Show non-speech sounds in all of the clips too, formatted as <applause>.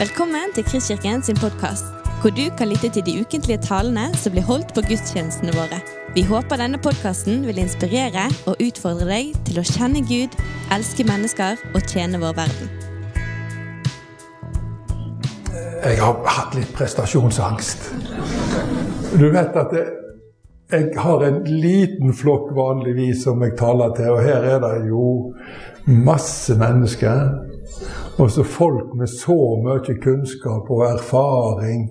Velkommen til Kristkirken sin podkast, hvor du kan lytte til de ukentlige talene som blir holdt på gudstjenestene våre. Vi håper denne podkasten vil inspirere og utfordre deg til å kjenne Gud, elske mennesker og tjene vår verden. Jeg har hatt litt prestasjonsangst. Du vet at jeg, jeg har en liten flokk vanligvis som jeg taler til, og her er det jo masse mennesker. Og så folk med så mye kunnskap og erfaring.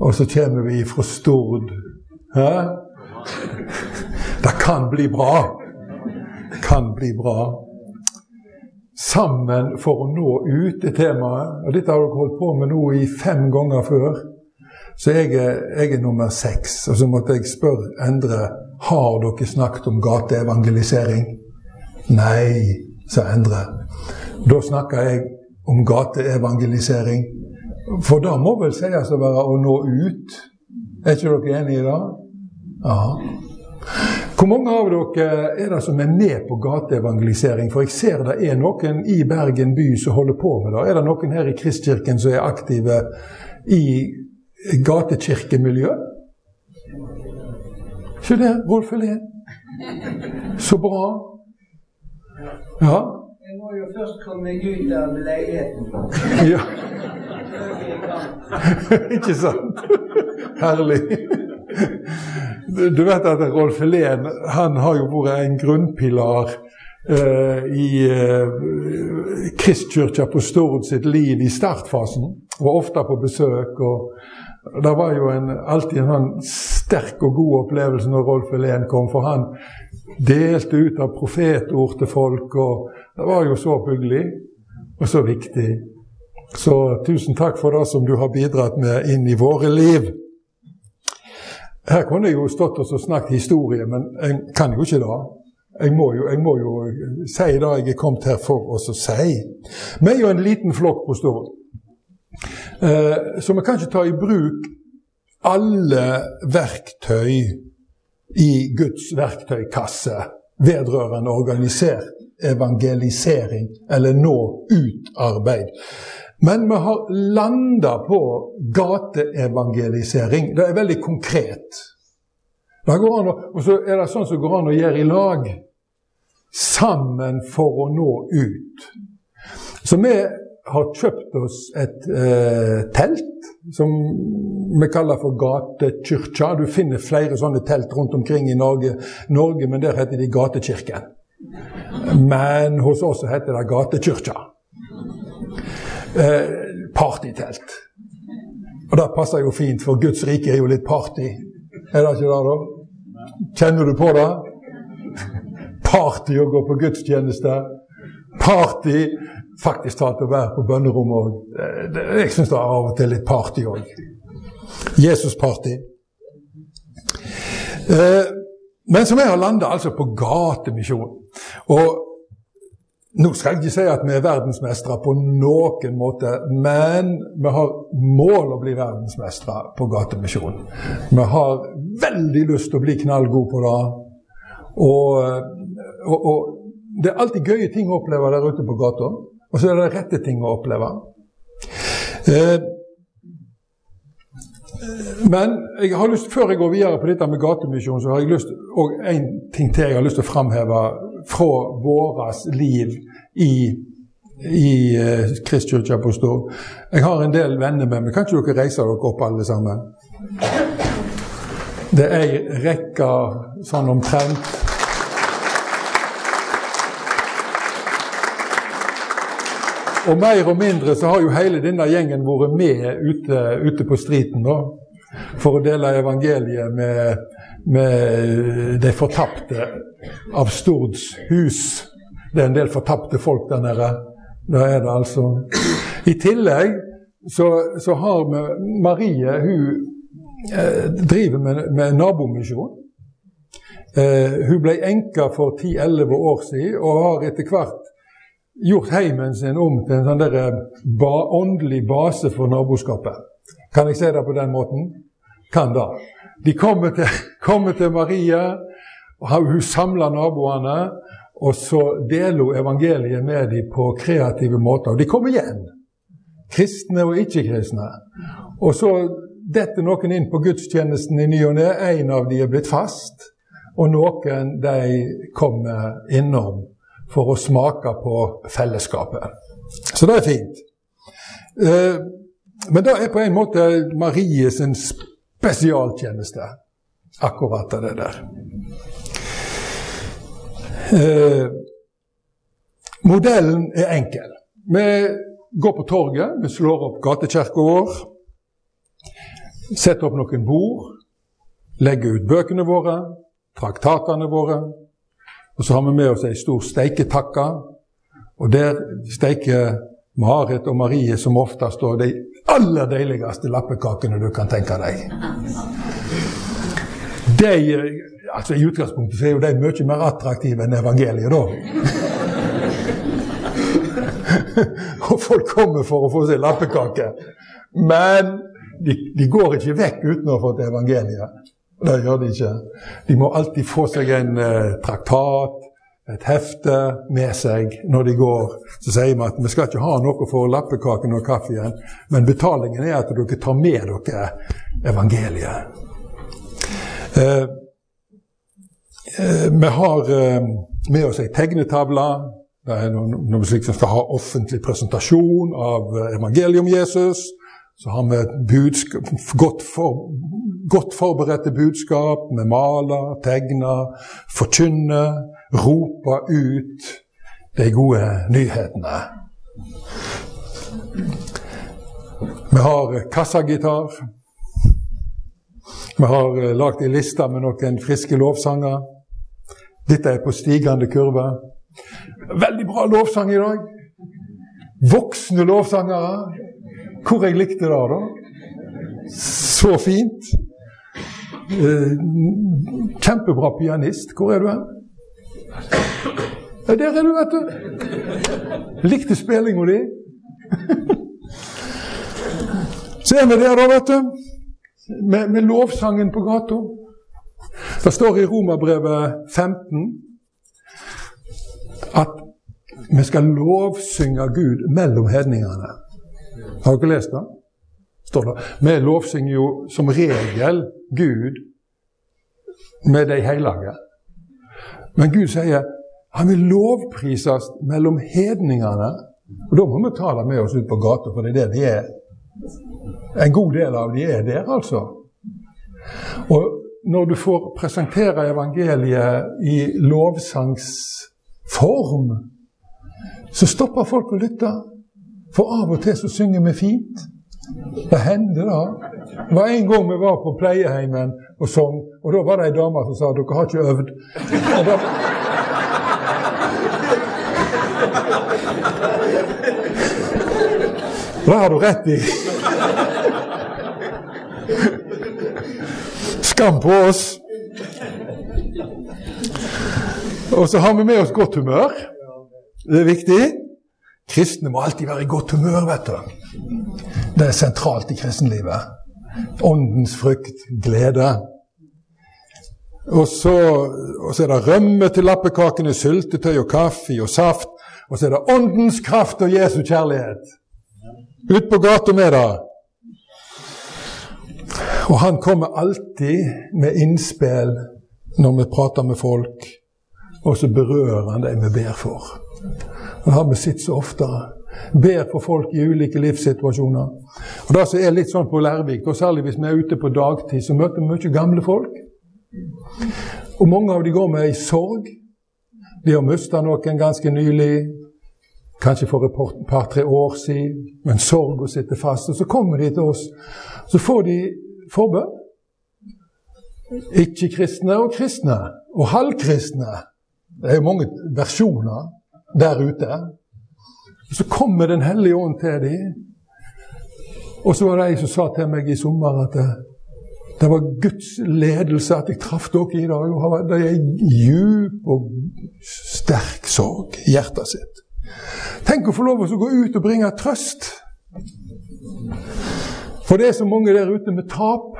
Og så kommer vi fra Stord. Hæ? Det kan bli bra. Kan bli bra. Sammen for å nå ut til temaet. Og dette har dere holdt på med nå i fem ganger før. Så jeg er, jeg er nummer seks. Og så måtte jeg spørre Endre har dere snakket om gateevangelisering. Nei, sa Endre. Da snakker jeg om gateevangelisering. For det må vel sies å være å nå ut? Er ikke dere enige i det? Ja. Hvor mange av dere er det som er med på gateevangelisering? For jeg ser det er noen i Bergen by som holder på med det. Er det noen her i Kristkirken som er aktive i gatekirkemiljø? Se der, Rolf Helén. Så bra. Ja. Jeg må jo først komme meg ut av leiligheten. ja. <laughs> Ikke sant? Herlig. Du vet at Rolf Helén han har jo vært en grunnpilar eh, i eh, Kristkirka på Stord sitt liv i startfasen. Og ofte på besøk. og Det var jo en, alltid en sånn sterk og god opplevelse når Rolf Helén kom, for han delte ut av profetord til folk. og Det var jo så byggelig og så viktig. Så tusen takk for det som du har bidratt med inn i våre liv. Her kunne jeg jo stått og snakket historie, men jeg kan jo ikke det. Jeg må jo, jeg må jo si det jeg er kommet her for å si. Vi er jo en liten flokk på Stord, eh, så vi kan ikke ta i bruk alle verktøy i Guds verktøykasse vedrørende organisert evangelisering eller nå ut-arbeid. Men vi har landa på gateevangelisering. Det er veldig konkret. Å, og så er det sånn som går an å gjøre i lag. Sammen for å nå ut. Så vi har kjøpt oss et eh, telt som vi kaller for gatekirka. Du finner flere sånne telt rundt omkring i Norge, Norge men der heter de Gatekirken. Men hos oss heter det gatekirka. Eh, partytelt. Og det passer jo fint, for Guds rike er jo litt party. Er det ikke det, da? Kjenner du på det? Party å gå på gudstjeneste. Party faktisk talt å være på bønnerommet òg. Jeg syns det er av og til litt party òg. Jesus-party. Eh, men som jeg har landa altså på gatemisjon. Og nå skal jeg ikke si at vi er verdensmestere på noen måte, men vi har mål å bli verdensmestere på gatemisjon. Vi har veldig lyst til å bli knallgode på det. Og, og, og, det er alltid gøye ting å oppleve der ute på gata. Og så er det rette ting å oppleve. Eh, men jeg har lyst, før jeg går videre på dette med gatemisjon, så har jeg lyst og en ting til jeg har lyst til å framheve fra våres liv i, i uh, Kristkirka på Stord. Jeg har en del venner med meg. Kan ikke dere reise dere opp, alle sammen? Det er ei rekke sånn omtrent. Og mer og mindre så har jo hele denne gjengen vært med ute, ute på striden da, for å dele evangeliet med, med de fortapte av Stords hus. Det er en del fortapte folk der nede. Det er det altså. I tillegg så, så har vi Marie Hun eh, driver med, med nabomisjon. Eh, hun ble enke for 10-11 år siden og har etter hvert gjort heimen sin om til en sånn der ba, åndelig base for naboskapet. Kan jeg si det på den måten? Kan det. De kommer til, <laughs> kommer til Maria, og hun samler naboene. Og så deler hun evangeliet med dem på kreative måter. Og de kommer igjen kristne og ikke-kristne. Og så detter noen inn på gudstjenesten i ny og ne. En av de er blitt fast, og noen de kommer innom for å smake på fellesskapet. Så det er fint. Eh, men det er på en måte Marie sin spesialtjeneste, akkurat det der. Eh, modellen er enkel. Vi går på torget, vi slår opp gatekirka vår. Setter opp noen bord. Legger ut bøkene våre, traktatene våre. Og så har vi med oss ei stor steiketakke. Og der steiker Marit og Marie som oftest da de aller deiligste lappekakene du kan tenke deg. De, altså I utgangspunktet er jo de mye mer attraktive enn evangeliet, da. <laughs> og folk kommer for å få seg lappekake. Men de, de, går ikke vekk uten å ha fått evangeliet. Det gjør de ikke. De må alltid få seg en eh, traktat, et hefte med seg når de går. Så sier vi at vi skal ikke ha noe for lappekaken og kaffen, men betalingen er at dere tar med dere evangeliet. Eh, eh, vi har eh, med oss ei tegnetavle. Det er noe, slikt som skal ha offentlig presentasjon av evangeliet om Jesus. Så har vi budskap, godt, for, godt, forberedte budskap. med maler, tegner, forkynner, roper ut de gode nyhetene. Vi har kassagitar. Vi har eh, lagd ei liste med noen friske lovsanger. Dette er på stigende kurve. Veldig bra lovsang i dag. Voksne lovsangere. Hvor jeg likte det, da. Så fint. Eh, kjempebra pianist. Hvor er du hen? Ja, der er du, vet du. Likte spillinga di. <laughs> Så er vi der, da, vet du. Med, med lovsangen på gata. Det står i Romerbrevet 15 at vi skal lovsynge Gud mellom hedningene. Har dere lest det? Står det. Vi lovsynger jo som regel Gud med de hellige. Men Gud sier han vil lovprises mellom hedningene. Og Da må vi ta det med oss ut på gata, for det er det de er. En god del av de er der, altså. Og når du får presentere evangeliet i lovsangsform, så stopper folk å lytte. For av og til så synger vi fint. Det hender, da. Det var en gang vi var på pleieheimen og sang, og da var det ei dame som sa dere har ikke øvd. Da, det har du rett i. Skam på oss. Og så har vi med oss godt humør. Det er viktig. Kristne må alltid være i godt humør, vet du. Det er sentralt i kristenlivet. Åndens frykt, glede. Og så, og så er det rømme til lappekakene, syltetøy og kaffe og saft. Og så er det åndens kraft og Jesu kjærlighet. Ut på gata med det. Og han kommer alltid med innspill når vi prater med folk, og så berører han dem vi ber for. Det har vi sett så ofte. Ber for folk i ulike livssituasjoner. Og Det som er litt sånn på Lærvik, og særlig hvis vi er ute på dagtid, så møter vi mye gamle folk. Og mange av de går med ei sorg. De har mista noen ganske nylig, kanskje for et par-tre år siden. Men sorga sitter fast. Og så kommer de til oss. Så får de forbønn. Ikke-kristne og kristne. Og halvkristne. Det er jo mange versjoner der ute. Så kommer Den hellige ånd til dem. Og så var det ei som sa til meg i sommer at det, det var Guds ledelse at jeg traff dere i dag. Og det er djup og sterk sorg i hjertet sitt. Tenk å få lov til å gå ut og bringe trøst. For det er så mange der ute med tap.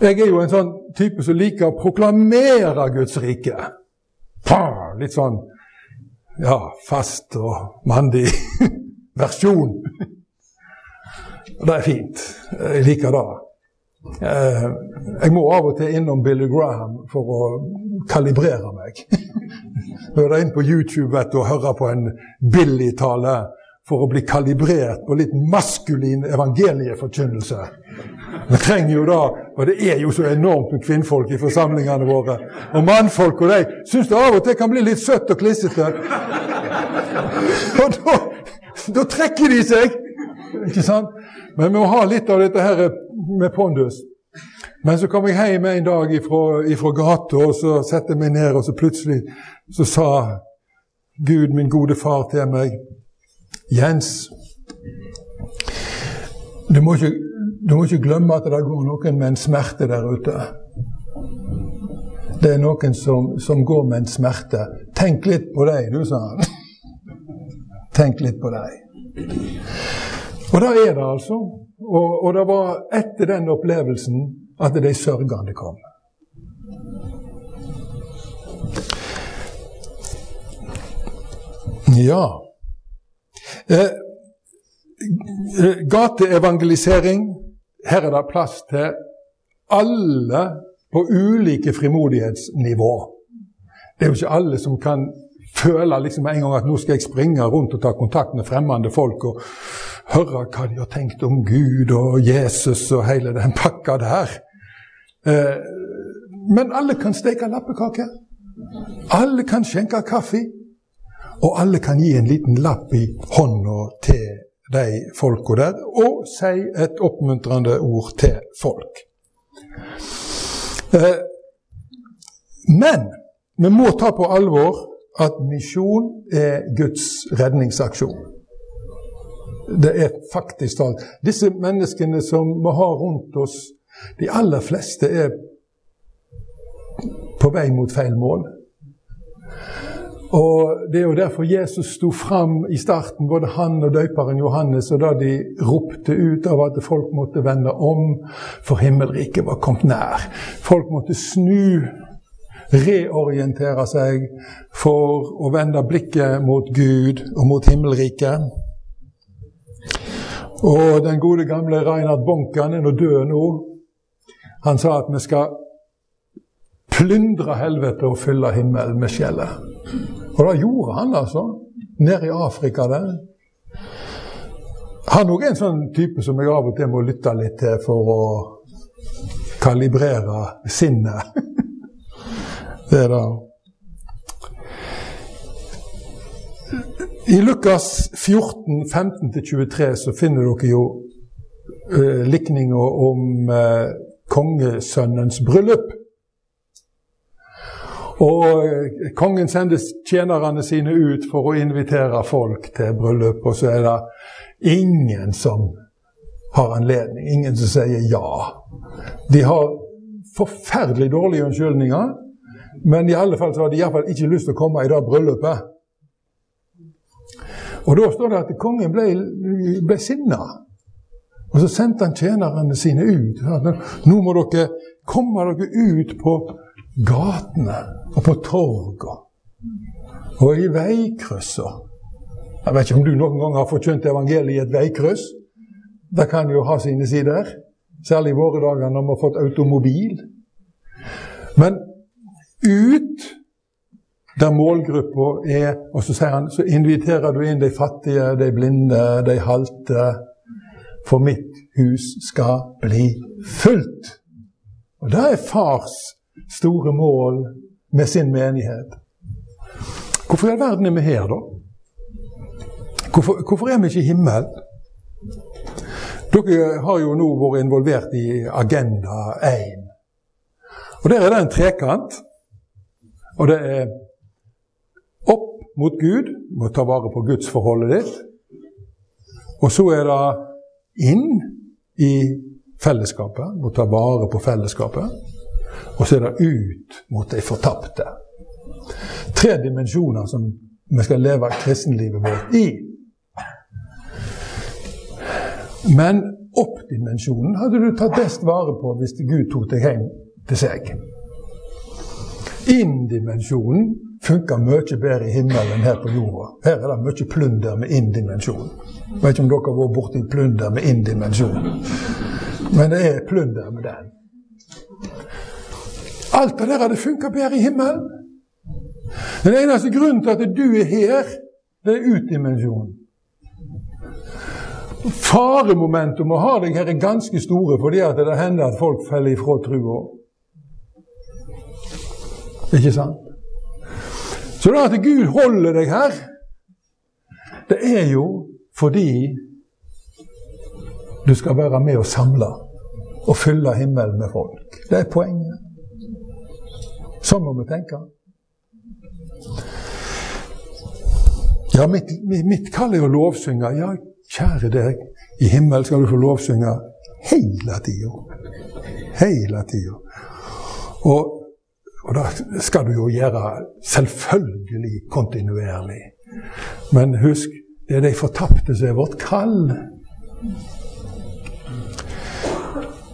Jeg er jo en sånn type som liker å proklamere Guds rike. Litt sånn ja, fast og mandig. <laughs> versjon. Og det er fint. Jeg liker det. Eh, jeg må av og til innom Billy Graham for å kalibrere meg. <laughs> Høre inn på YouTube vet du, og hører på en Billy-tale for å bli kalibrert på litt maskulin evangelieforkynnelse. Vi trenger jo da, og det er jo så enormt med kvinnfolk i forsamlingene våre. Og mannfolk og de syns det av og til kan bli litt søtt og klissete. Og da, da trekker de seg! Ikke sant? Men vi må ha litt av dette her med pondus. Men så kom jeg hjem en dag ifra, ifra gata, og så satte jeg meg ned, og så plutselig så sa Gud, min gode far, til meg Jens, du må, ikke, du må ikke glemme at det går noen med en smerte der ute. Det er noen som, som går med en smerte. Tenk litt på deg, du, sa han. <laughs> Tenk litt på deg. Og da er det altså. Og, og det var etter den opplevelsen at de sørgende kom. Ja eh, Gateevangelisering. Her er det plass til alle på ulike frimodighetsnivå. Det er jo ikke alle som kan føle liksom en gang at nå skal jeg springe rundt og ta kontakt med fremmede folk og høre hva de har tenkt om Gud og Jesus og hele den pakka der. Eh, men alle kan steke lappekake. Alle kan skjenke kaffe. Og alle kan gi en liten lapp i hånda til de folka der, og si et oppmuntrende ord til folk. Eh, men vi må ta på alvor at misjon er Guds redningsaksjon. Det er faktisk talt. Disse menneskene som vi har rundt oss, de aller fleste er på vei mot feil mål. Og Det er jo derfor Jesus sto fram i starten, både han og døperen Johannes, og da de ropte ut av at folk måtte vende om, for himmelriket var kommet nær. Folk måtte snu, reorientere seg for å vende blikket mot Gud og mot himmelriket. Og den gode gamle Reinhard Bonkan er nå død nå. Han sa at vi skal plyndre helvete og fylle himmelen med skjellet. Og det gjorde han, altså. Nede i Afrika der. Han òg er en sånn type som jeg av og til må lytte litt til for å kalibrere sinnet. <laughs> det er det. I Lukas 14, 15-23 så finner dere jo eh, likninger om eh, kongesønnens bryllup. Og uh, kongen sender tjenerne sine ut for å invitere folk til bryllup, og så er det ingen som har anledning. Ingen som sier ja. De har forferdelig dårlige unnskyldninger, men i alle fall så har de iallfall ikke lyst til å komme i det bryllupet. Og da står det at kongen ble, ble sinna. Og så sendte han tjenerne sine ut. Nå må dere komme dere ut på gatene og på torga og i veikryssene. Jeg vet ikke om du noen gang har forkynt evangeliet i et veikryss. Det kan jo ha sine sider. Særlig i våre dager når vi har fått automobil. Men ut der målgruppa er Og så sier han, så inviterer du inn de fattige, de blinde, de halte. For mitt hus skal bli fullt. Og det er fars store mål med sin menighet. Hvorfor i all verden er vi her, da? Hvorfor, hvorfor er vi ikke i himmelen? Dere har jo nå vært involvert i Agenda 1. Og Der er det en trekant. Og det er opp mot Gud, må ta vare på gudsforholdet ditt. Og så er det inn i fellesskapet, må ta vare på fellesskapet. Og så er det ut mot de fortapte. Tre dimensjoner som vi skal leve kristenlivet vårt i. Men opp-dimensjonen hadde du tatt best vare på hvis Gud tok deg hjem til seg. Inn-dimensjonen funker mye bedre i himmelen her på jorda. Her er det mye plunder med indimensjon. Jeg vet ikke om dere har vært borti plunder med indimensjon. Men det er plunder med den. Alt det der hadde funka bedre i himmelen. Den eneste grunnen til at du er her, det er utdimensjonen. Faremomentet med å ha deg her er ganske store, fordi at det hender at folk faller ifra trua. Ikke sant? Så det at Gud holder deg her, det er jo fordi du skal være med og samle og fylle himmelen med folk. Det er poenget. Sånn må vi tenke. Ja, mitt, mitt kall er å lovsynge. Ja, kjære deg, i himmelen skal du få lovsynge hele tida. Hele tida. Og og det skal du jo gjøre selvfølgelig kontinuerlig. Men husk, det er de fortapte som er vårt kall.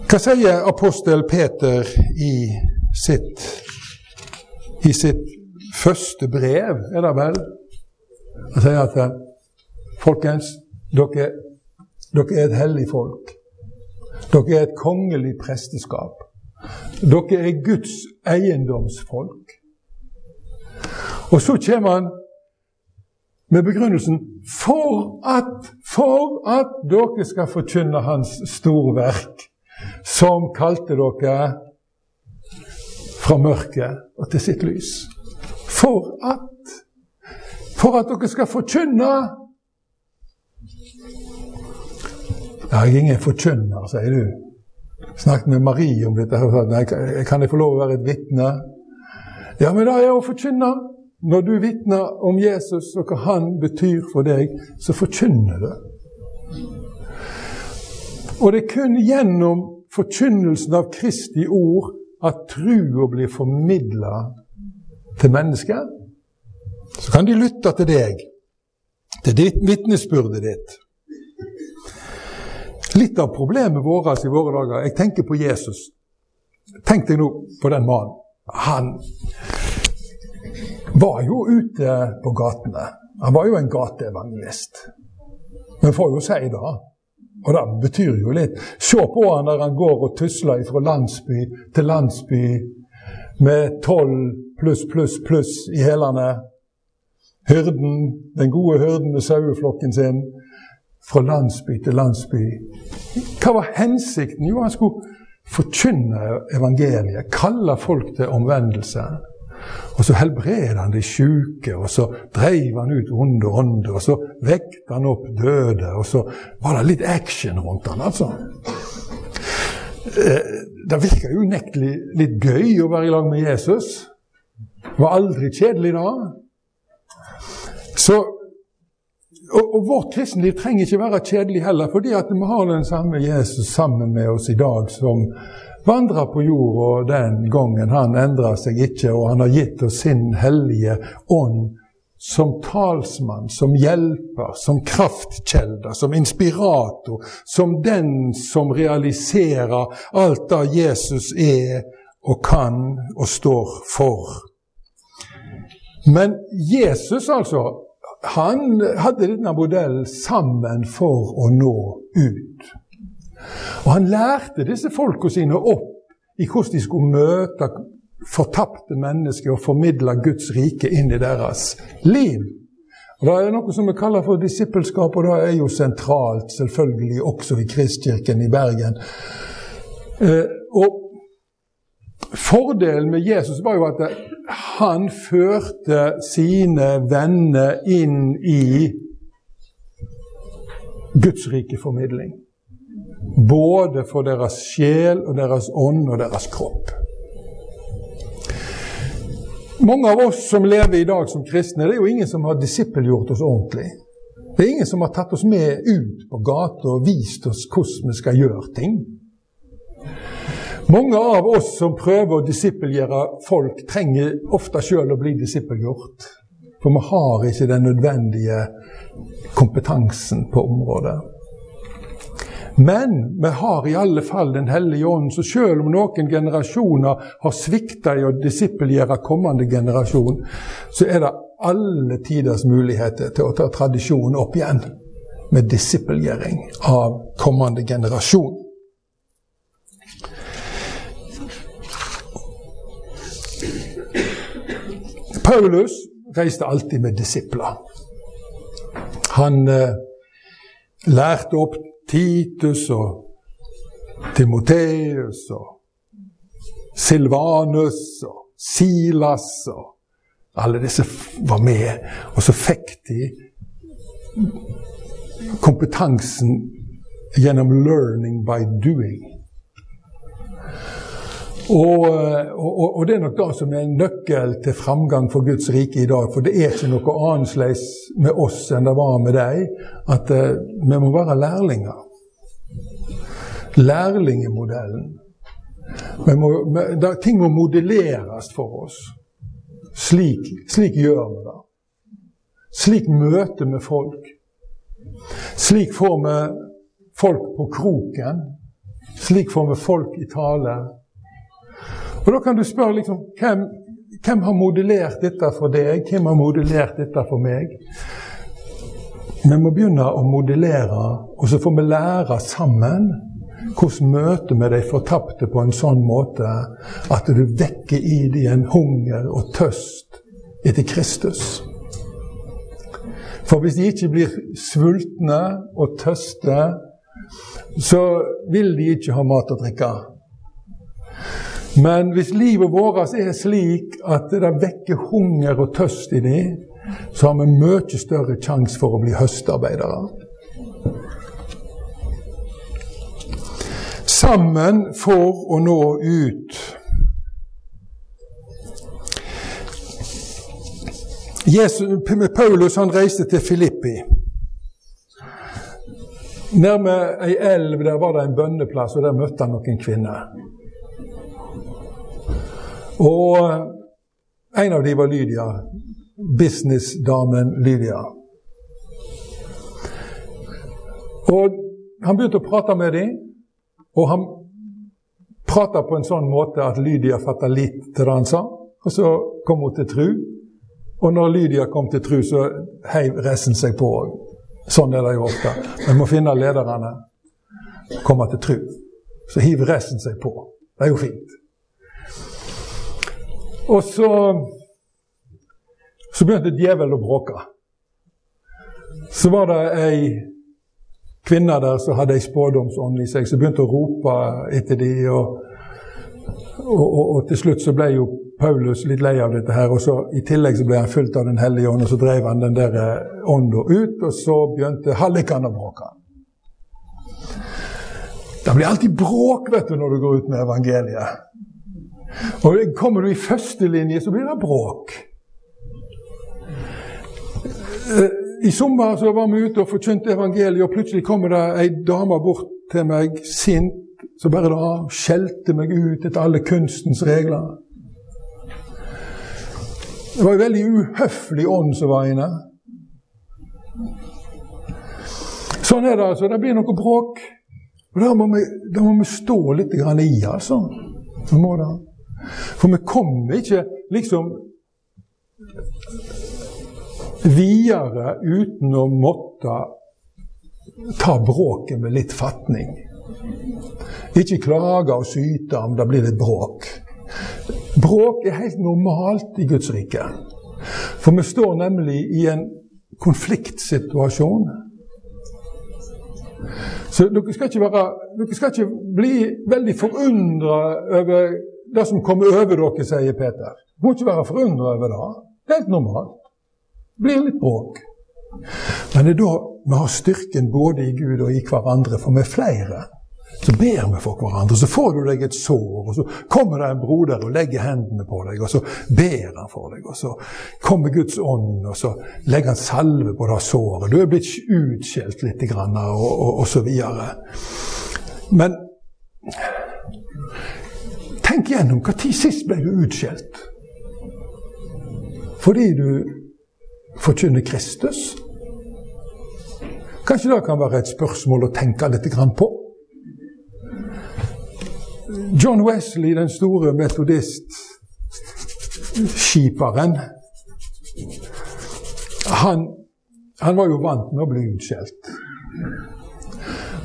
Hva sier apostel Peter i sitt, i sitt første brev, er det vel? og sier at folkens, dere, dere er et hellig folk. Dere er et kongelig presteskap. Dere er Guds eiendomsfolk. Og så kommer han med begrunnelsen for at, for at dere skal forkynne Hans storverk, som kalte dere fra mørket og til sitt lys. For at For at dere skal forkynne Jeg er ingen forkynner, sier du snakket med Marie om dette. Kan jeg få lov å være et vitne? Ja, men da er jeg å forkynne. Når du vitner om Jesus og hva han betyr for deg, så forkynner du. Og det er kun gjennom forkynnelsen av Kristi ord at trua blir formidla til mennesker. Så kan de lytte til deg, til ditt vitnesbyrdet ditt. Litt av problemet vårt i våre dager Jeg tenker på Jesus. Tenk deg nå på den mannen. Han var jo ute på gatene. Han var jo en gateevangelist. Men får jo si det. Og det betyr jo litt. Se på han der han går og tusler fra landsby til landsby med tolv pluss, pluss, pluss i hælene. Hyrden, den gode hyrden med saueflokken sin fra landsby til landsby. Hva var hensikten? Jo, han skulle forkynne evangeliet, kalle folk til omvendelse. Og så helbreder han de sjuke, og så dreiv han ut onde ånder, og så vekta han opp døde, og så var det litt action rundt han, altså. Eh, det virka unektelig litt gøy å være i lag med Jesus. Det var aldri kjedelig da. Så og, og vårt kristenliv trenger ikke være kjedelig heller, fordi at vi har den samme Jesus sammen med oss i dag som vandra på jorda den gangen. Han endra seg ikke, og han har gitt oss sin hellige ånd som talsmann, som hjelper, som kraftkjelder, som inspirator, som den som realiserer alt det Jesus er og kan og står for. Men Jesus, altså, han hadde denne modellen sammen for å nå ut. Og han lærte disse folka sine opp i hvordan de skulle møte fortapte mennesker og formidle Guds rike inn i deres liv. Og Det er noe som vi kaller for disippelskap, og det er jo sentralt selvfølgelig også i Kristkirken i Bergen. Eh, og Fordelen med Jesus var jo at han førte sine venner inn i Guds rike formidling. Både for deres sjel og deres ånd og deres kropp. Mange av oss som lever i dag som kristne, det er jo ingen som har disippelgjort oss ordentlig. Det er ingen som har tatt oss med ut på gata og vist oss hvordan vi skal gjøre ting. Mange av oss som prøver å disippelgjøre folk, trenger ofte sjøl å bli disippelgjort. For vi har ikke den nødvendige kompetansen på området. Men vi har i alle fall Den hellige ånd, så selv om noen generasjoner har svikta i å disippelgjøre kommende generasjon, så er det alle tiders muligheter til å ta tradisjonen opp igjen med disippelgjøring av kommende generasjon. Paulus reiste alltid med disipler. Han eh, lærte opp Titus og Timoteus og Silvanus og Silas og alle disse var med. Og så fikk de kompetansen gjennom 'learning by doing'. Og, og, og, det er nok det som er en nøkkel til framgang for Guds rike i dag. For det er ikke noe annerledes med oss enn det var med deg. At uh, vi må være lærlinger. Lærlingemodellen. Må, vi, ting må modelleres for oss. Slik, slik gjør vi det. Slik møter vi folk. Slik får vi folk på kroken. Slik får vi folk i tale. Og Da kan du spørre liksom, hvem, hvem har modellert dette for deg? Hvem har modellert dette for meg? Vi må begynne å modellere, og så får vi lære sammen hvordan møter vi de fortapte på en sånn måte at du vekker i dem en hunger og tøst etter Kristus. For hvis de ikke blir sultne og tøste, så vil de ikke ha mat og drikke. Men hvis livet vårt er slik at det vekker hunger og tøst i dem, så har vi mye større sjanse for å bli høstarbeidere. Sammen for å nå ut. Jesus, Paulus han reiste til Filippi. Nærme ei elv der var det en bønneplass, og der møtte han noen kvinner. Og eh, en av dem var Lydia. Businessdamen Lydia. Og Han begynte å prate med dem, og han prata på en sånn måte at Lydia fatta litt til det han sa. Og så kom hun til tru. Og når Lydia kom til tru, så heiv resten seg på. Sånn er det jo ofte. Vi må finne lederne, komme til tru. Så hiver resten seg på. Det er jo fint. Og så, så begynte djevelen å bråke. Så var det ei kvinne der som hadde ei spådomsånd i seg, som begynte å rope etter de, og, og, og, og, til slutt så ble jo Paulus litt lei av dette her, og så i tillegg så ble han fulgt av Den hellige ånd, og så drev han den der eh, ånda ut, og så begynte hallikene å bråke. Det blir alltid bråk vet du, når du går ut med evangeliet. Og Kommer du i første linje, så blir det bråk. Eh, I sommer så var vi ute og forkynte evangeliet, og plutselig kommer det ei dame bort til meg sint, som bare da skjelte meg ut etter alle kunstens regler. Det var en veldig uhøflig ånd som var inne. Sånn er det altså. Det blir noe bråk. Og Da må vi, må vi stå litt i, altså. Vi må det. For vi kommer ikke liksom videre uten å måtte ta bråket med litt fatning. Ikke klage og syte om det blir litt bråk. Bråk er helt normalt i Guds rike. For vi står nemlig i en konfliktsituasjon. Så dere skal ikke, være, dere skal ikke bli veldig forundra over det som kommer over dere, sier Peter. Må ikke være forundra over det. Helt normalt. Blir litt bråk. Men det er da vi har styrken både i Gud og i hverandre, for vi er flere. Så ber vi for hverandre, så får du deg et sår, og så kommer det en broder og legger hendene på deg, og så ber han for deg, og så kommer Guds ånd, og så legger han salve på det såret. Du er blitt utskjelt litt, og, og, og så videre. Men Tenk gjennom når sist ble du utskjelt? Fordi du forkynner Kristus? Kanskje det kan være et spørsmål å tenke litt på? John Wesley, den store metodistskiperen, han, han var jo vant med å bli utskjelt.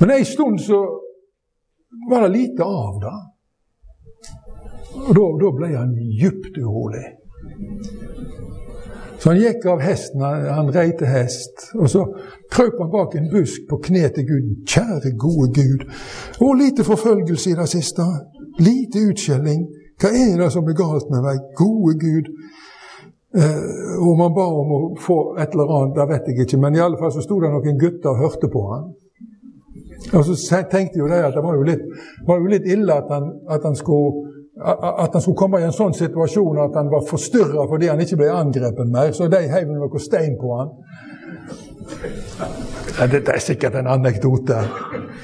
Men en stund så var det lite av det. Og da, da ble han djupt urolig. Så han gikk av hesten, han, han rei til hest, og så krøp han bak en busk på kne til Gud. Kjære, gode Gud. Å, lite forfølgelse i det siste. Lite utskjelling. Hva er det som er galt med meg? Gode Gud. Eh, om han ba om å få et eller annet, det vet jeg ikke, men i alle fall så sto det noen gutter og hørte på han. Og så tenkte jo de at det var jo litt, var jo litt ille at han, at han skulle at han skulle komme i en sånn situasjon at han var forstyrra fordi han ikke ble angrepet mer, så de heiv noe stein på han. Ja, dette er sikkert en anekdote.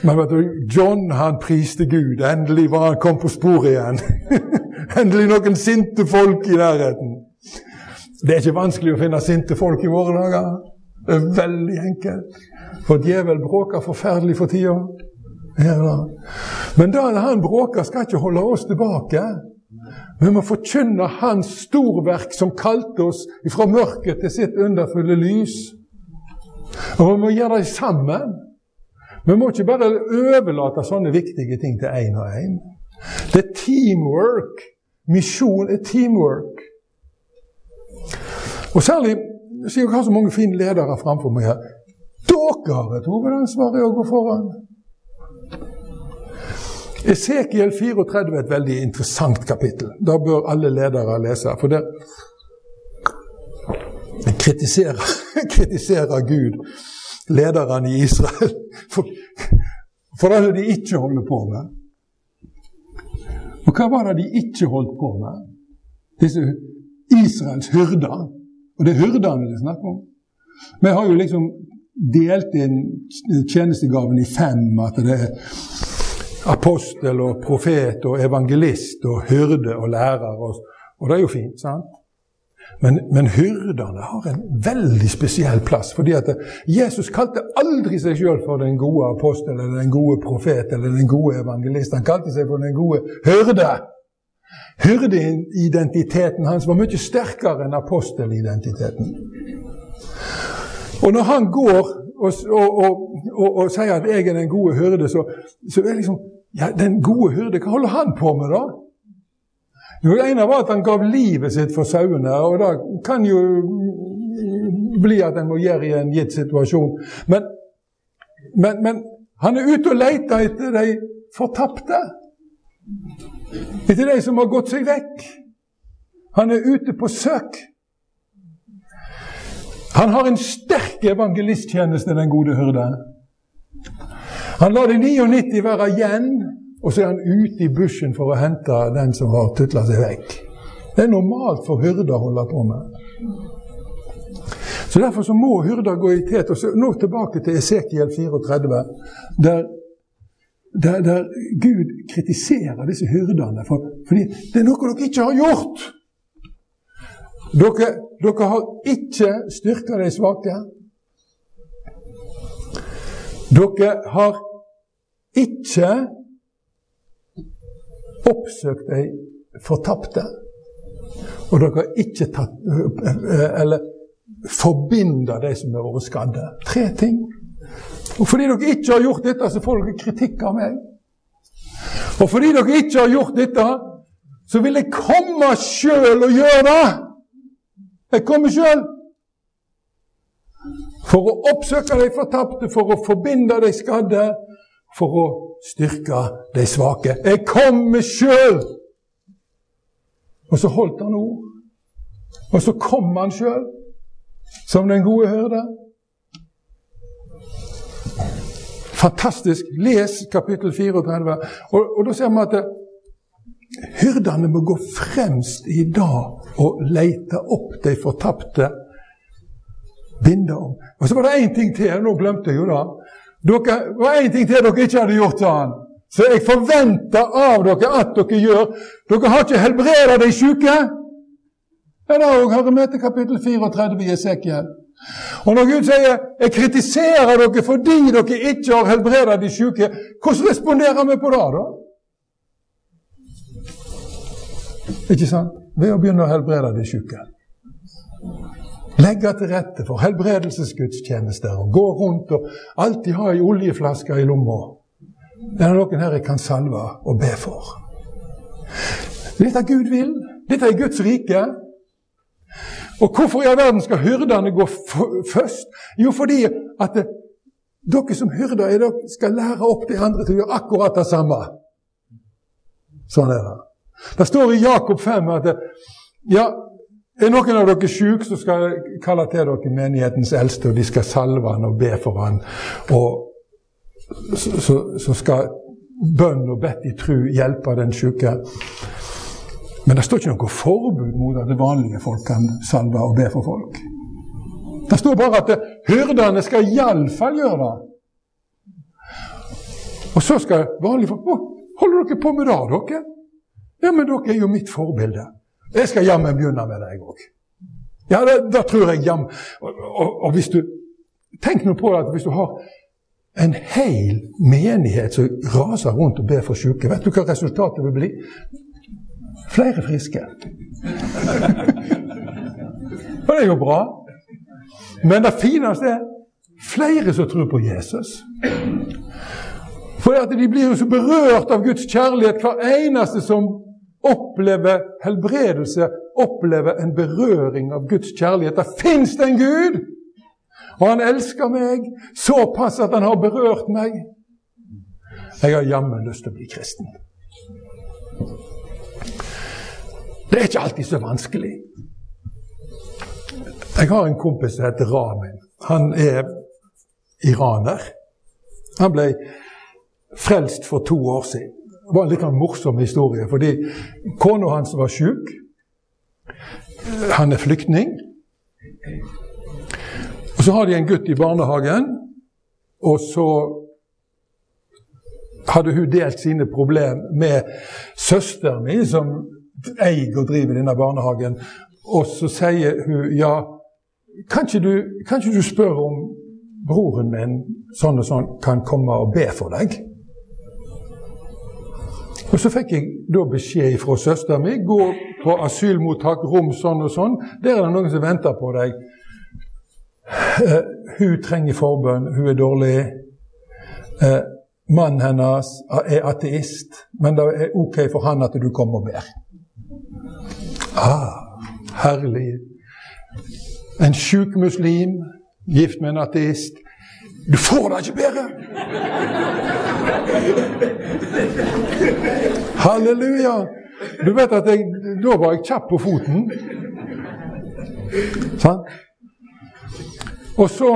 Men vet du, John han priste Gud. Endelig var han kom på sporet igjen. <laughs> Endelig noen sinte folk i nærheten. Det er ikke vanskelig å finne sinte folk i våre dager. Det er veldig enkelt. For djevel bråker forferdelig for tida. Ja, Men da han bråker, skal ikke holde oss tilbake. Vi må forkynne Hans storverk som kalte oss fra mørket til sitt underfulle lys. Og vi må gjøre det sammen. Vi må ikke bare overlate sånne viktige ting til én og én. Det er teamwork. Misjon er teamwork. Og særlig sier jeg har så mange fine ledere framfor meg her. Dere har et hovedansvar i å gå foran. Esekiel 34 er et veldig interessant kapittel. Da bør alle ledere lese. For det kritiserer, <laughs> kritiserer Gud lederne i Israel <laughs> for, for det de ikke holder på med. Og hva var det de ikke holdt på med? Disse Israels hyrder. Og det er hyrdene det er snakk om. Vi har jo liksom delt inn tjenestegaven i fem. At det er apostel og profet og evangelist og hyrde og lærer. Og, og det er jo fint, sant? Men, men hyrdene har en veldig spesiell plass. fordi at Jesus kalte aldri seg sjøl for den gode apostel eller den gode profet eller den gode evangelist. Han kalte seg for den gode hyrde. Hyrdeidentiteten hans var mye sterkere enn apostelidentiteten. Og når han går og, og, og, og, sier at 'jeg er den gode hyrde', så, så er liksom ja, Den gode hyrde, hva holder han på med, da? Jo, Det ene var at han gav livet sitt for sauene, og det kan jo bli at en må gjøre i en gitt situasjon. Men, men, men han er ute og leter etter de fortapte. Etter de som har gått seg vekk. Han er ute på søk. Han har en sterk evangelisttjeneste, den gode hyrde. Han lar de 99 være igjen, og så er han ute i bushen for å hente den som har tutla seg vekk. Det er normalt for hyrder å holde på med. Så Derfor så må hyrder gå i tet. Og så nå tilbake til Esekiel 34, der, der, der Gud kritiserer disse hyrdene. For, fordi det er noe dere ikke har gjort! Dere, dere har ikke styrka de svake. Dere har ikke oppsøkt de fortapte. Og dere har ikke tatt Eller forbinda de som har vært skadde. Tre ting. Og fordi dere ikke har gjort dette, så får dere kritikk av meg. Og fordi dere ikke har gjort dette, så vil jeg komme sjøl og gjøre det. Jeg kommer sjøl. For å oppsøke de fortapte, for å forbinde de skadde, for å styrke de svake. Jeg kommer sjøl! Og så holdt han ord. Og så kom han sjøl, som den gode hyrde. Fantastisk. Les kapittel 34. Og, og da ser vi at hyrdene må gå fremst i dag og lete opp de fortapte, binde om. Og så var det én ting til. Nå glemte jeg jo det. Dere, det var én ting til dere ikke hadde gjort, sa han. Så jeg forventer av dere at dere gjør. Dere har ikke helbredet de syke. Det er òg Hører kapittel 34 i Esekiel. Og når Gud sier 'jeg kritiserer dere fordi dere ikke har helbredet de syke', hvordan responderer vi på det, da? Ikke sant? Ved å begynne å helbrede de syke. Legge til rette for helbredelsesgudstjenester og gå rundt og alltid ha ei oljeflaske i lomma. Det er noen her jeg kan salve og be for. Dette Gud vil. Dette er Guds rike. Og hvorfor i all verden skal hyrdene gå først? Jo, fordi at det, dere som hyrder skal lære opp de andre til å gjøre akkurat det samme. Sånn er det. Det står i Jakob 5 at det, ja, er noen av dere syke, så skal jeg kalle til dere menighetens eldste, og de skal salve han og be for han. Og så, så, så skal bønn og bedt i tru hjelpe den syke. Men det står ikke noe forbud mot at vanlige folk kan salve og be for folk. Det står bare at hyrdene skal iallfall gjøre det. Og så skal vanlige folk Å, holder dere på med det, dere? Ja, men dere er jo mitt forbilde. Jeg skal jammen begynne med det, jeg òg. Ja, det, tror jeg jammen og, og, og, hvis du Tenk nå på at hvis du har en hel menighet som raser rundt og ber for syke, vet du hva resultatet vil bli? Flere friske. <laughs> og det er jo bra. Men det fineste er flere som tror på Jesus. For de blir jo så berørt av Guds kjærlighet. Hver eneste som opplever helbredelse, oppleve en berøring av Guds kjærlighet. Det fins en Gud! Og han elsker meg såpass at han har berørt meg. Jeg har jammen lyst til å bli kristen. Det er ikke alltid så vanskelig. Jeg har en kompis som heter Ramin. Han er iraner. Han ble frelst for to år siden. Det var en litt morsom historie, fordi kona hans var sjuk. Han er flyktning. Og Så har de en gutt i barnehagen, og så hadde hun delt sine problemer med søsteren min, som eier og driver denne barnehagen. Og så sier hun ja, kan ikke du, kan ikke du spørre om broren min sånn og sånn kan komme og be for deg? Og Så fikk jeg da beskjed fra søsteren min gå på asylmottak, rom sånn og sånn. Der er det noen som venter på deg. Uh, hun trenger forbønn, hun er dårlig. Uh, mannen hennes er ateist, men det er ok for han at du kommer og ber. Ah, herlig. En sjuk muslim gift med en ateist. Du får det ikke bedre! Halleluja! Du vet at jeg, da var jeg kjapp på foten. Sånn? Og så,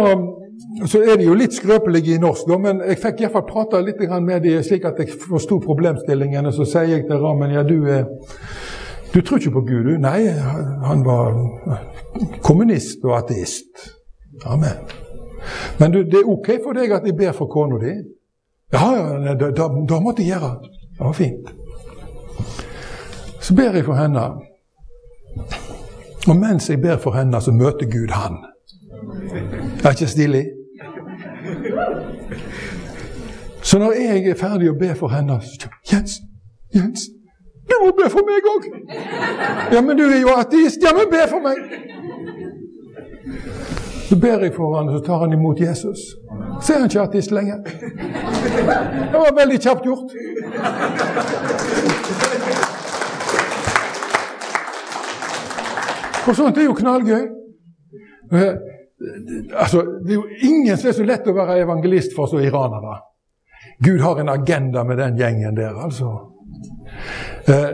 så, er de jo litt skrøpelige i norsk, men jeg fikk iallfall prata litt med dem slik at jeg forsto problemstillingene. Så sier jeg til Ramen ja, du du tror ikke på Gud, du? Nei, han var kommunist og ateist. Amen. Men du, det er ok for deg at jeg ber for kona di? Ja, ja, da, det, det måtte jeg gjøre det. Var fint. Så ber jeg for henne. Og mens jeg ber for henne, så møter Gud han. Er ikke stilig? Så når jeg er ferdig å be for henne, så Jens, Jens, du må be for meg òg! Ja, men du er jo ateist. Ja, men be for meg! Så ber jeg for han, og så tar han imot Jesus. Så er han ikke ateist lenger. Det var veldig kjapt gjort. Og sånt er jo knallgøy. Eh, altså, det er jo ingen som er så lett å være evangelist for som iranere. Gud har en agenda med den gjengen der, altså. Eh,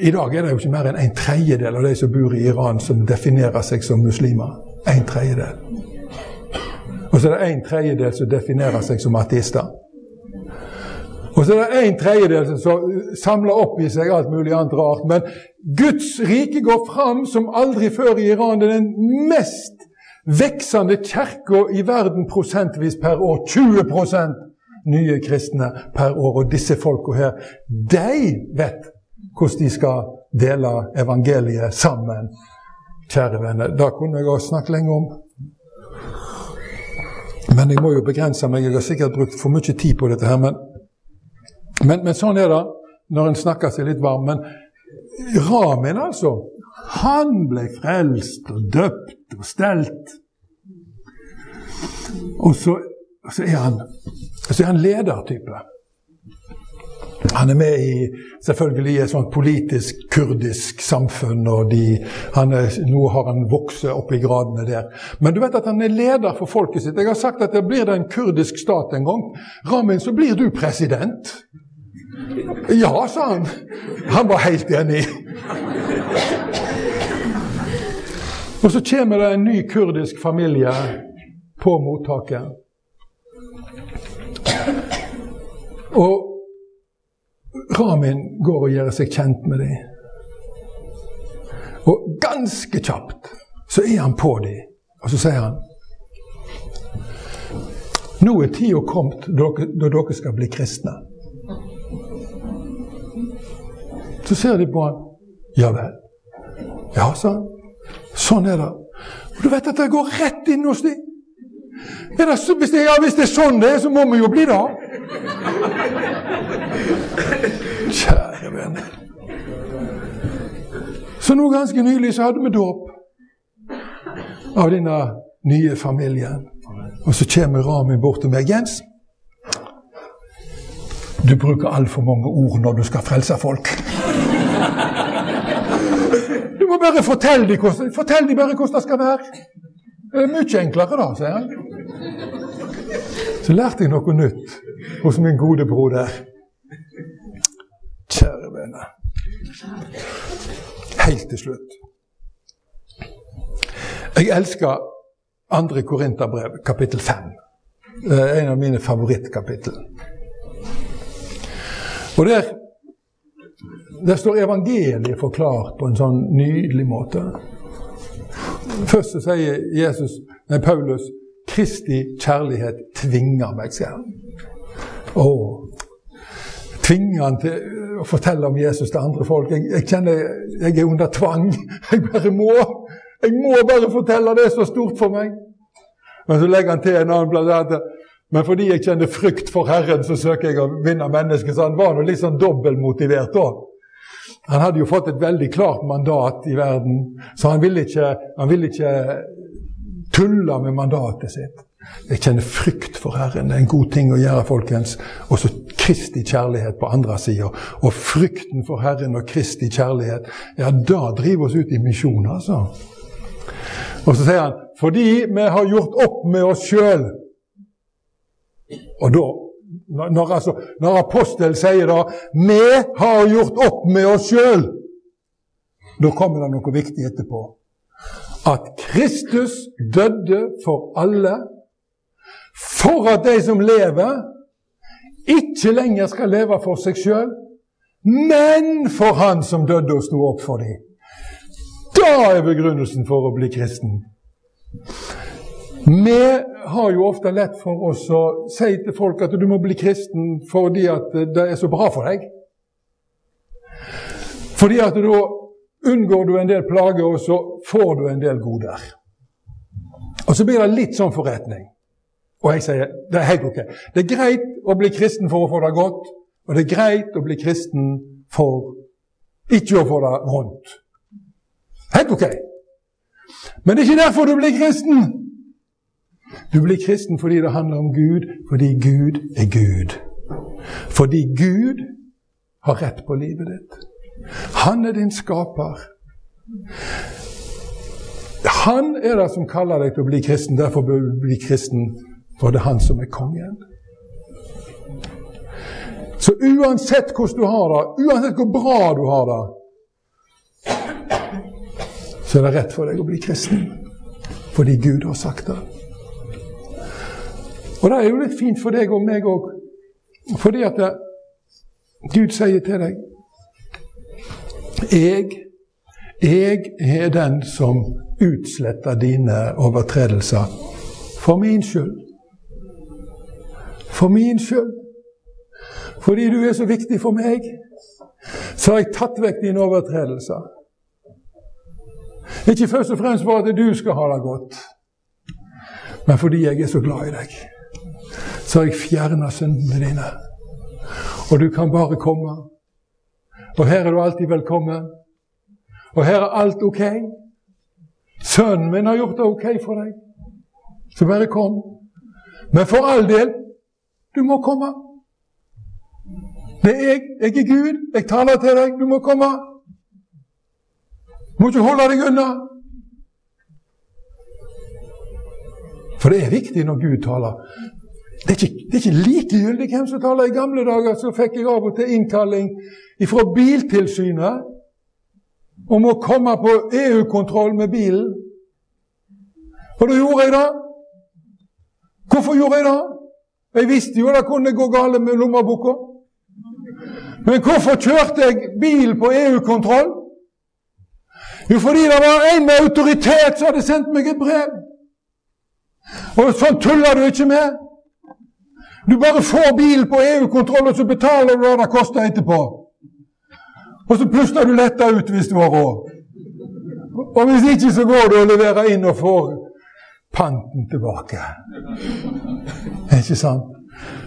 I dag er det jo ikke mer enn en tredjedel av de som bor i Iran, som definerer seg som muslimer. En tredjedel. Og så er det en tredjedel som definerer seg som ateister. Og så er det en tredjedel som samler opp i seg alt mulig annet rart. Men Guds rike går fram som aldri før i Iran. Det er den mest veksende kirka i verden prosentvis per år. 20 nye kristne per år. Og disse folka her, de vet hvordan de skal dele evangeliet sammen. Kjære venner, det kunne jeg også snakket lenge om. Men jeg må jo begrense meg. Jeg har sikkert brukt for mye tid på dette her. Men, men, men sånn er det når en snakker seg litt varm. Men Ramin, altså, han ble frelst og døpt og stelt. Og så, så, er, han, så er han ledertype. Han er med i selvfølgelig et sånt politisk kurdisk samfunn, og de, er, nå har han vokst opp i gradene der. Men du vet at han er leder for folket sitt. Jeg har sagt at det blir det en kurdisk stat en gang. Ramin, så blir du president. Ja, sa han. Han var helt enig. Og så kommer det en ny kurdisk familie på mottaket. Og Ramin går og gjør seg kjent med dem. Og ganske kjapt så er han på dem, og så sier han Nå er tida kommet da dere skal bli kristne. Så ser de på han. Ja vel. Ja, sa han. Sånn er det. Og du vet at det går rett inn hos dem. Hvis, det, ja, hvis det er sånn det er, så må vi jo bli det. <laughs> Kjære venner. Så nå ganske nylig så hadde vi dåp av denne nye familien. Og så kommer Ramin bort til meg. 'Jens, du bruker altfor mange ord når du skal frelse folk.' Du må bare fortelle dem hvordan, fortell dem bare hvordan det skal være. Det er mye enklere da, sier han. Så lærte jeg noe nytt hos min gode broder. Kjære vene. Helt til slutt. Jeg elsker andre Korinterbrev, kapittel 5. En av mine favorittkapittel. Og der, der står evangeliet forklart på en sånn nydelig måte. Først så sier Jesus, nei, Paulus Kristi kjærlighet tvinger meg, sier han. Og han til å fortelle om Jesus til andre folk. Jeg, jeg kjenner jeg er under tvang. <laughs> Jeg bare må. Jeg må bare fortelle det er så stort for meg. Men så legger han til en annen plass men fordi jeg kjenner frykt for Herren, så søker jeg å vinne mennesket. Så han var nå litt sånn dobbeltmotivert da. Han hadde jo fått et veldig klart mandat i verden, så han ville ikke, han ville ikke tulle med mandatet sitt. Jeg kjenner frykt for Herren. Det er en god ting å gjøre, folkens. Og så Kristi kjærlighet på andre sida. Og frykten for Herren og Kristi kjærlighet, ja, da driver oss ut i misjon, altså. Og så sier han fordi vi har gjort opp med oss sjøl. Og da når, altså, når apostel sier da 'Vi har gjort opp med oss sjøl', da kommer det noe viktig etterpå. At Kristus døde for alle, for at de som lever, ikke lenger skal leve for seg sjøl, men for Han som døde og sto opp for dem. Da er begrunnelsen for å bli kristen. Vi har jo ofte lett for oss å si til folk at du må bli kristen fordi at det er så bra for deg. Fordi at da unngår du en del plager, og så får du en del goder. Og så blir det litt sånn forretning. Og jeg sier det er helt ok. Det er greit å bli kristen for å få det godt, og det er greit å bli kristen for ikke å få det vondt. Helt ok. Men det er ikke derfor du blir kristen. Du blir kristen fordi det handler om Gud, fordi Gud er Gud. Fordi Gud har rett på livet ditt. Han er din skaper. Han er det som kaller deg til å bli kristen. Derfor bør du bli kristen, for det er han som er kongen. Så uansett hvordan du har det, uansett hvor bra du har det, så er det rett for deg å bli kristen. Fordi Gud har sagt det. Og det er jo litt fint for deg og meg òg. Fordi at det, Gud sier til deg Jeg, jeg er den som utsletter dine overtredelser for min skyld. For min skyld. Fordi du er så viktig for meg, så har jeg tatt vekk dine overtredelser. Ikke først og fremst for at du skal ha det godt, men fordi jeg er så glad i deg så har jeg fjerna syndene dine. Og du kan bare komme. Og her er du alltid velkommen. Og her er alt ok. Sønnen min har gjort det ok for deg. Så bare kom. Men for all del, du må komme. Det er jeg. Jeg er Gud. Jeg taler til deg. Du må komme. Du må ikke holde deg unna. For det er viktig når Gud taler. Det er ikke, det er ikke likegyldig hvem som taler. I gamle dager så fikk jeg av og til innkalling fra Biltilsynet om å komme på EU-kontroll med bilen. Og da gjorde jeg det. Hvorfor gjorde jeg det? Jeg visste jo det kunne gå galt med lommeboka. Men hvorfor kjørte jeg bil på EU-kontroll? Jo, fordi det var en med autoritet som hadde sendt meg et brev. Og sånn tuller du ikke med. Du bare får bil på EU-kontroll, og så betaler du hva det koster etterpå. Og så puster du letta ut hvis du har råd. Og hvis ikke, så går du og leverer inn og får panten tilbake. Ikke sant?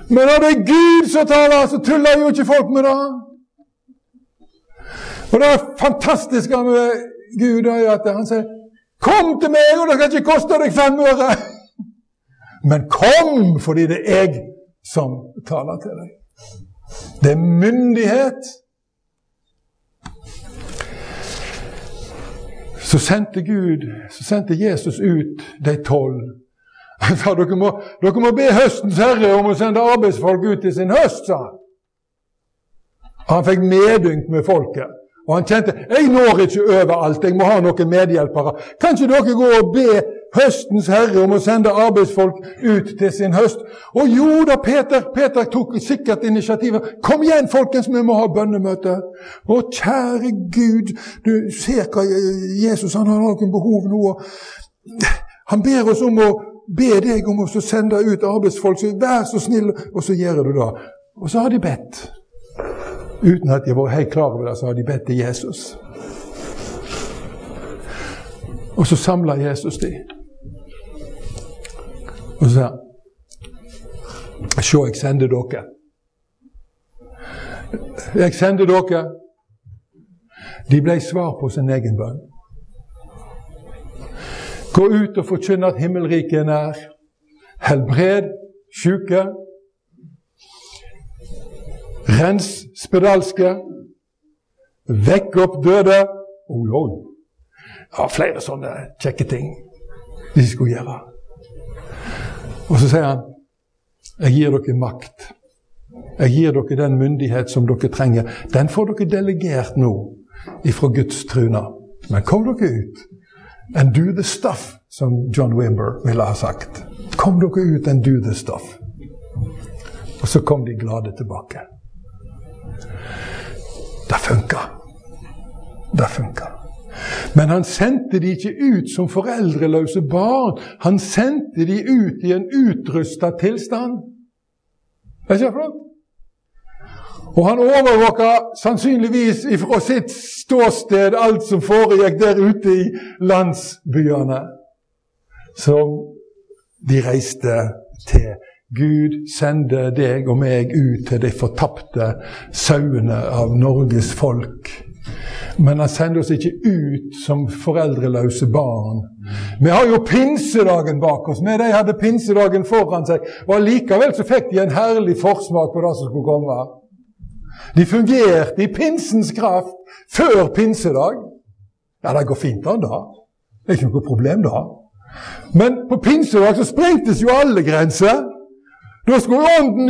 Men når det er Gud som taler, så tuller jo ikke folk med det. Og det er fantastiske med Gud er at han sier 'Kom til meg, og det skal ikke koste deg fem øre'. Men kom, fordi det er jeg som taler til deg. Det er myndighet. Så sendte Gud, så sendte Jesus ut de tolv. Han sa dere må, dere må be høstens herre om å sende arbeidsfolk ut til sin høst, sa han. Han fikk medynk med folket. Og han kjente jeg når ikke overalt, jeg må ha noen medhjelpere. Kan ikke dere gå og be høstens herre om å sende arbeidsfolk ut til sin høst? Og jo da, Peter, Peter tok sikkert initiativet. Kom igjen, folkens, vi må ha bønnemøte. Å, kjære Gud, du ser hva Jesus han har noen behov nå. Han ber oss om å be deg om å sende ut arbeidsfolk. Så vær så snill, og så gjør du det. Og så har de bedt. Uten at de var helt klar over det, så har de bedt til Jesus. Og så samla Jesus de. Og sa Se, jeg sender dere. Jeg sender dere. De ble svar på sin egen bønn. Gå ut og forkynn at himmelriket er nær. Helbred syke. Rens spedalske. Vekk opp døde. Oh, oi. Ja, flere sånne kjekke ting de skulle gjøre. Og så sier han jeg gir dere makt. Jeg gir dere den myndighet som dere trenger. Den får dere delegert nå ifra Guds truna. Men kom dere ut and do the stuff, som John Wimber ville ha sagt. Kom dere ut and do the stuff. Og så kom de glade tilbake. Det funka. Det funka. Men han sendte de ikke ut som foreldreløse barn. Han sendte de ut i en utrusta tilstand. Er ikke det flott? Og han overvåka sannsynligvis fra sitt ståsted alt som foregikk der ute i landsbyene, som de reiste til. Gud sender deg og meg ut til de fortapte sauene av Norges folk. Men han sender oss ikke ut som foreldreløse barn. Vi har jo pinsedagen bak oss. Men de hadde pinsedagen foran seg. Og allikevel så fikk de en herlig forsmak på det som skulle komme. De fungerte i pinsens kraft før pinsedag. Ja, det går fint an, da. Det er ikke noe problem, da. Men på pinsedag så sprengtes jo alle grenser. Da skulle ånden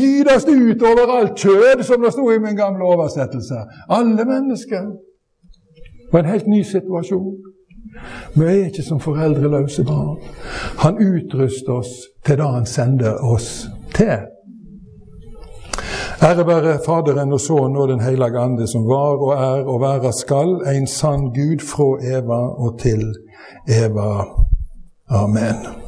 gytes ut over alt kjød, som det sto i min gamle oversettelse. Alle mennesker. Og en helt ny situasjon. Vi er ikke som foreldreløse barn. Han utruster oss til det han sender oss til. Ære være Faderen og Sønnen og Den hellige ande, som var og er og være skal, en sann Gud fra Eva og til Eva. Amen.